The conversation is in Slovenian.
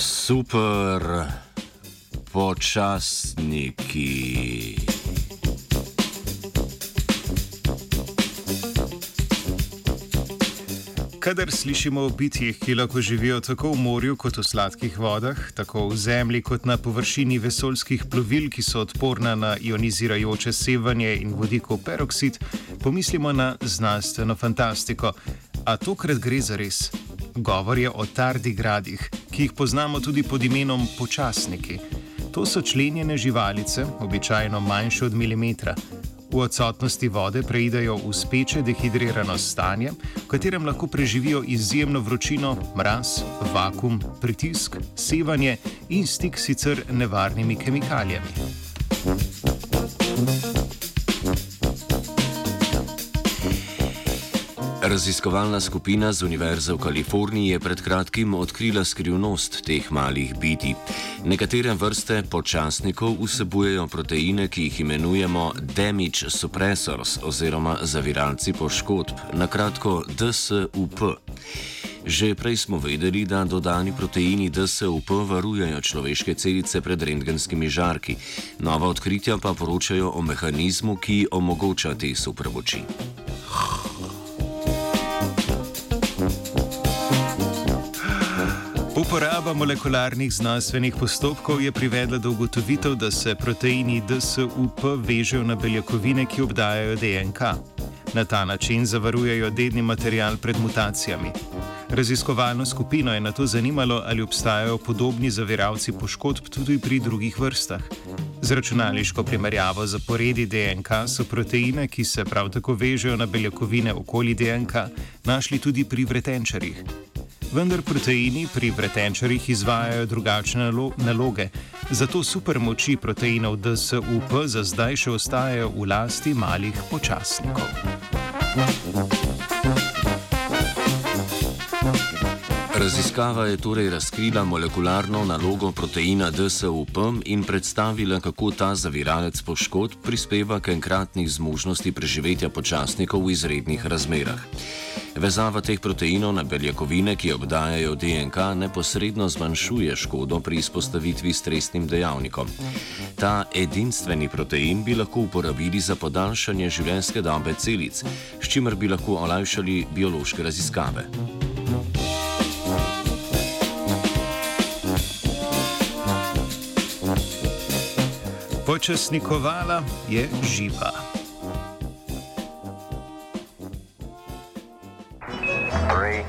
Super počasniki. Kadar slišimo o bitjih, ki lahko živijo tako v morju kot v sladkih vodah, tako v zemlji kot na površini vesoljskih plovil, ki so odporna na ionizirajoče sevanje in vodikov peroksid, pomislimo na znanstveno fantastiko. A tokrat gre za res. Govor je o tardigradih, ki jih poznamo tudi pod imenom počasniki. To so členjene živalice, običajno manjše od milimetra. V odsotnosti vode preidejo v speče dehidrirano stanje, v katerem lahko preživijo izjemno vročino, mraz, vakum, pritisk, sevanje in stik s sicer nevarnimi kemikalijami. Raziskovalna skupina z Univerze v Kaliforniji je pred kratkim odkrila skrivnost teh malih biti. Nekatere vrste počasnikov vsebujejo proteine, ki jih imenujemo damage suppressors oziroma zaviralci poškodb, na kratko DSUP. Že prej smo vedeli, da dodani proteini DSUP varujejo človeške celice pred rentgenskimi žarki, nova odkritja pa poročajo o mehanizmu, ki omogoča te supermoči. Uporaba molekularnih znanstvenih postopkov je privedla do ugotovitev, da se proteini DSUP vežejo na beljakovine, ki obdajajo DNK. Na ta način zavarujejo dedni material pred mutacijami. Raziskovalno skupino je na to zanimalo, ali obstajajo podobni zaviralci poškodb tudi pri drugih vrstah. Z računalniško primerjavo zaporedi DNK so proteine, ki se prav tako vežejo na beljakovine okoli DNK, našli tudi pri vretenčarjih vendar proteini pri vretenčarjih izvajajo drugačne naloge. Zato supermoči proteinov DSUP za zdaj še ostajajo v lasti malih počasnikov. Raziskava je torej razkrila molekularno nalogo proteina DSUP in predstavila, kako ta zaviralec poškodb prispeva k enkratnih zmožnosti preživetja počasnikov v izrednih razmerah. Vezava teh proteinov na beljakovine, ki obdajajo DNK, neposredno zmanjšuje škodo pri izpostavitvi stresnim dejavnikom. Ta edinstveni protein bi lahko uporabili za podaljšanje življenjske dobe celic, s čimer bi lahko olajšali biološke raziskave. Počasnikovala je živa. Three,